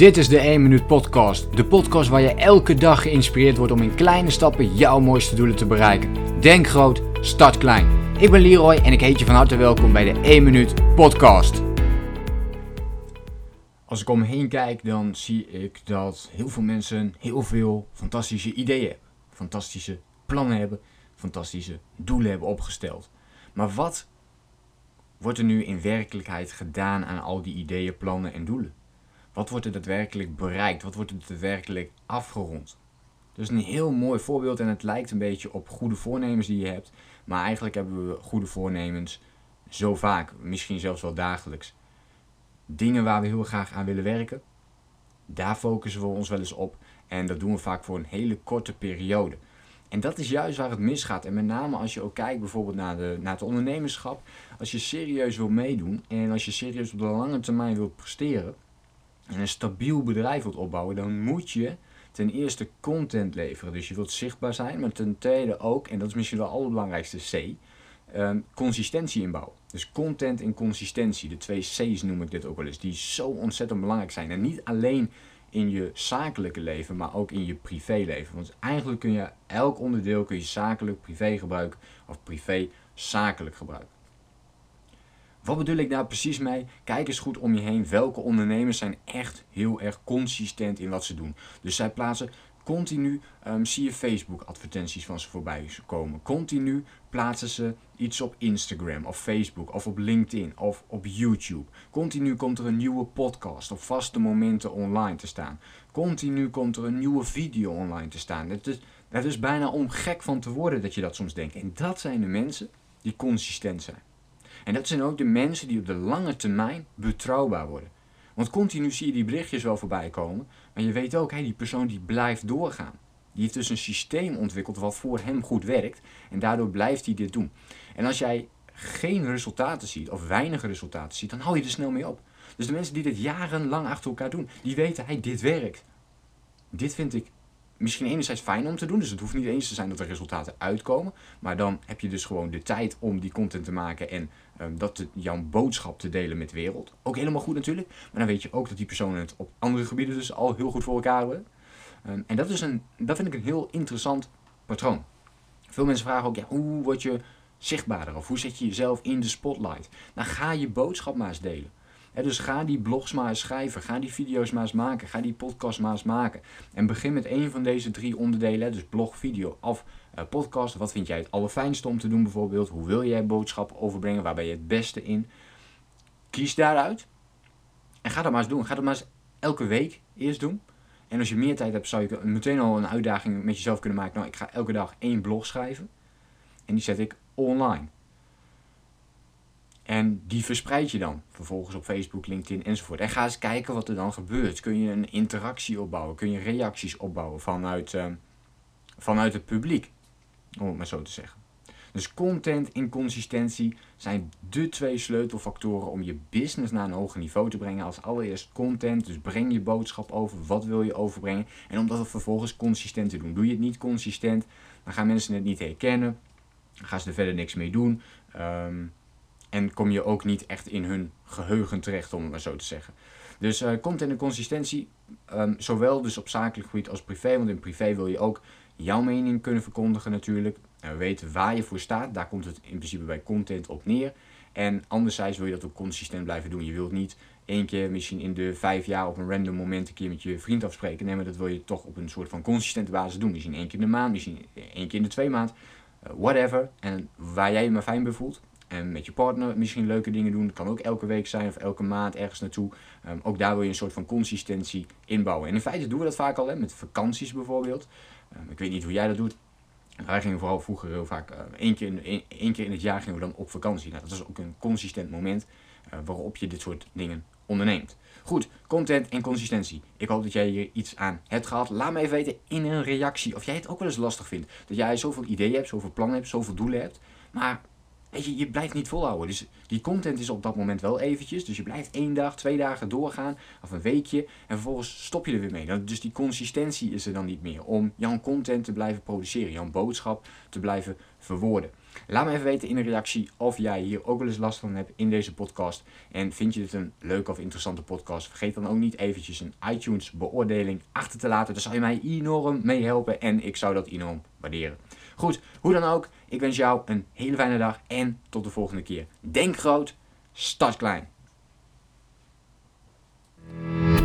Dit is de 1 Minuut Podcast. De podcast waar je elke dag geïnspireerd wordt om in kleine stappen jouw mooiste doelen te bereiken. Denk groot, start klein. Ik ben Leroy en ik heet je van harte welkom bij de 1 Minuut Podcast. Als ik om me heen kijk, dan zie ik dat heel veel mensen heel veel fantastische ideeën hebben. Fantastische plannen hebben, fantastische doelen hebben opgesteld. Maar wat wordt er nu in werkelijkheid gedaan aan al die ideeën, plannen en doelen? Wat wordt er daadwerkelijk bereikt? Wat wordt er daadwerkelijk afgerond? Is een heel mooi voorbeeld en het lijkt een beetje op goede voornemens die je hebt. Maar eigenlijk hebben we goede voornemens zo vaak, misschien zelfs wel dagelijks. Dingen waar we heel graag aan willen werken, daar focussen we ons wel eens op. En dat doen we vaak voor een hele korte periode. En dat is juist waar het misgaat. En met name als je ook kijkt bijvoorbeeld naar, de, naar het ondernemerschap. Als je serieus wil meedoen en als je serieus op de lange termijn wilt presteren en een stabiel bedrijf wilt opbouwen, dan moet je ten eerste content leveren. Dus je wilt zichtbaar zijn, maar ten tweede ook, en dat is misschien wel het allerbelangrijkste C, um, consistentie inbouwen. Dus content en consistentie, de twee C's noem ik dit ook wel eens, die zo ontzettend belangrijk zijn. En niet alleen in je zakelijke leven, maar ook in je privéleven. Want eigenlijk kun je elk onderdeel kun je zakelijk, privé gebruiken of privé zakelijk gebruiken. Wat bedoel ik daar precies mee? Kijk eens goed om je heen. Welke ondernemers zijn echt heel erg consistent in wat ze doen? Dus zij plaatsen continu, um, zie je Facebook advertenties van ze voorbij komen. Continu plaatsen ze iets op Instagram of Facebook of op LinkedIn of op YouTube. Continu komt er een nieuwe podcast op vaste momenten online te staan. Continu komt er een nieuwe video online te staan. Het is, het is bijna om gek van te worden dat je dat soms denkt. En dat zijn de mensen die consistent zijn. En dat zijn ook de mensen die op de lange termijn betrouwbaar worden. Want continu zie je die berichtjes wel voorbij komen, maar je weet ook, hey, die persoon die blijft doorgaan. Die heeft dus een systeem ontwikkeld wat voor hem goed werkt en daardoor blijft hij dit doen. En als jij geen resultaten ziet of weinig resultaten ziet, dan hou je er snel mee op. Dus de mensen die dit jarenlang achter elkaar doen, die weten, hey, dit werkt. Dit vind ik misschien enerzijds fijn om te doen. Dus het hoeft niet eens te zijn dat er resultaten uitkomen. Maar dan heb je dus gewoon de tijd om die content te maken en um, dat jouw boodschap te delen met de wereld. Ook helemaal goed natuurlijk. Maar dan weet je ook dat die personen het op andere gebieden dus al heel goed voor elkaar hebben. Um, en dat, is een, dat vind ik een heel interessant patroon. Veel mensen vragen ook, ja, hoe word je zichtbaarder? Of hoe zet je jezelf in de spotlight? Nou, ga je boodschap maar eens delen dus ga die blogs maar eens schrijven, ga die video's maar eens maken, ga die podcast maar eens maken. En begin met een van deze drie onderdelen, dus blog, video of uh, podcast. Wat vind jij het allerfijnste om te doen bijvoorbeeld? Hoe wil jij boodschappen overbrengen? Waar ben je het beste in? Kies daaruit en ga dat maar eens doen. Ga dat maar eens elke week eerst doen. En als je meer tijd hebt, zou je meteen al een uitdaging met jezelf kunnen maken. Nou, ik ga elke dag één blog schrijven. En die zet ik online. En die verspreid je dan vervolgens op Facebook, LinkedIn enzovoort. En ga eens kijken wat er dan gebeurt. Kun je een interactie opbouwen? Kun je reacties opbouwen vanuit, uh, vanuit het publiek? Om het maar zo te zeggen. Dus content en consistentie zijn de twee sleutelfactoren om je business naar een hoger niveau te brengen. Als allereerst content, dus breng je boodschap over. Wat wil je overbrengen? En om dat vervolgens consistent te doen. Doe je het niet consistent, dan gaan mensen het niet herkennen. Dan gaan ze er verder niks mee doen. Um, en kom je ook niet echt in hun geheugen terecht, om het maar zo te zeggen. Dus content en consistentie, um, zowel dus op zakelijk gebied als privé. Want in privé wil je ook jouw mening kunnen verkondigen natuurlijk. En weten waar je voor staat. Daar komt het in principe bij content op neer. En anderzijds wil je dat ook consistent blijven doen. Je wilt niet één keer misschien in de vijf jaar op een random moment een keer met je vriend afspreken. Nee, maar dat wil je toch op een soort van consistente basis doen. Misschien één keer in de maand, misschien één keer in de twee maand. Uh, whatever. En waar jij je maar fijn bij voelt. En met je partner misschien leuke dingen doen. Dat kan ook elke week zijn of elke maand ergens naartoe. Ehm, ook daar wil je een soort van consistentie inbouwen. En in feite doen we dat vaak al, hè, met vakanties bijvoorbeeld. Um, ik weet niet hoe jij dat doet. Wij gingen vooral vroeger heel vaak, uh, één, keer in, één, keer in het jaar gingen we dan op vakantie. Nou, dat is ook een consistent moment uh, waarop je dit soort dingen onderneemt. Goed, content en consistentie. Ik hoop dat jij hier iets aan hebt gehad. Laat me even weten in een reactie of jij het ook wel eens lastig vindt. Dat jij zoveel ideeën hebt, zoveel plannen hebt, zoveel doelen hebt. Maar Weet je, je blijft niet volhouden. Dus die content is op dat moment wel eventjes. Dus je blijft één dag, twee dagen doorgaan. Of een weekje. En vervolgens stop je er weer mee. Dus die consistentie is er dan niet meer. Om jouw content te blijven produceren. Jouw boodschap te blijven verwoorden. Laat me even weten in een reactie of jij hier ook wel eens last van hebt in deze podcast. En vind je dit een leuke of interessante podcast? Vergeet dan ook niet eventjes een iTunes beoordeling achter te laten. Daar zou je mij enorm mee helpen en ik zou dat enorm waarderen. Goed, hoe dan ook, ik wens jou een hele fijne dag en tot de volgende keer. Denk groot, start klein.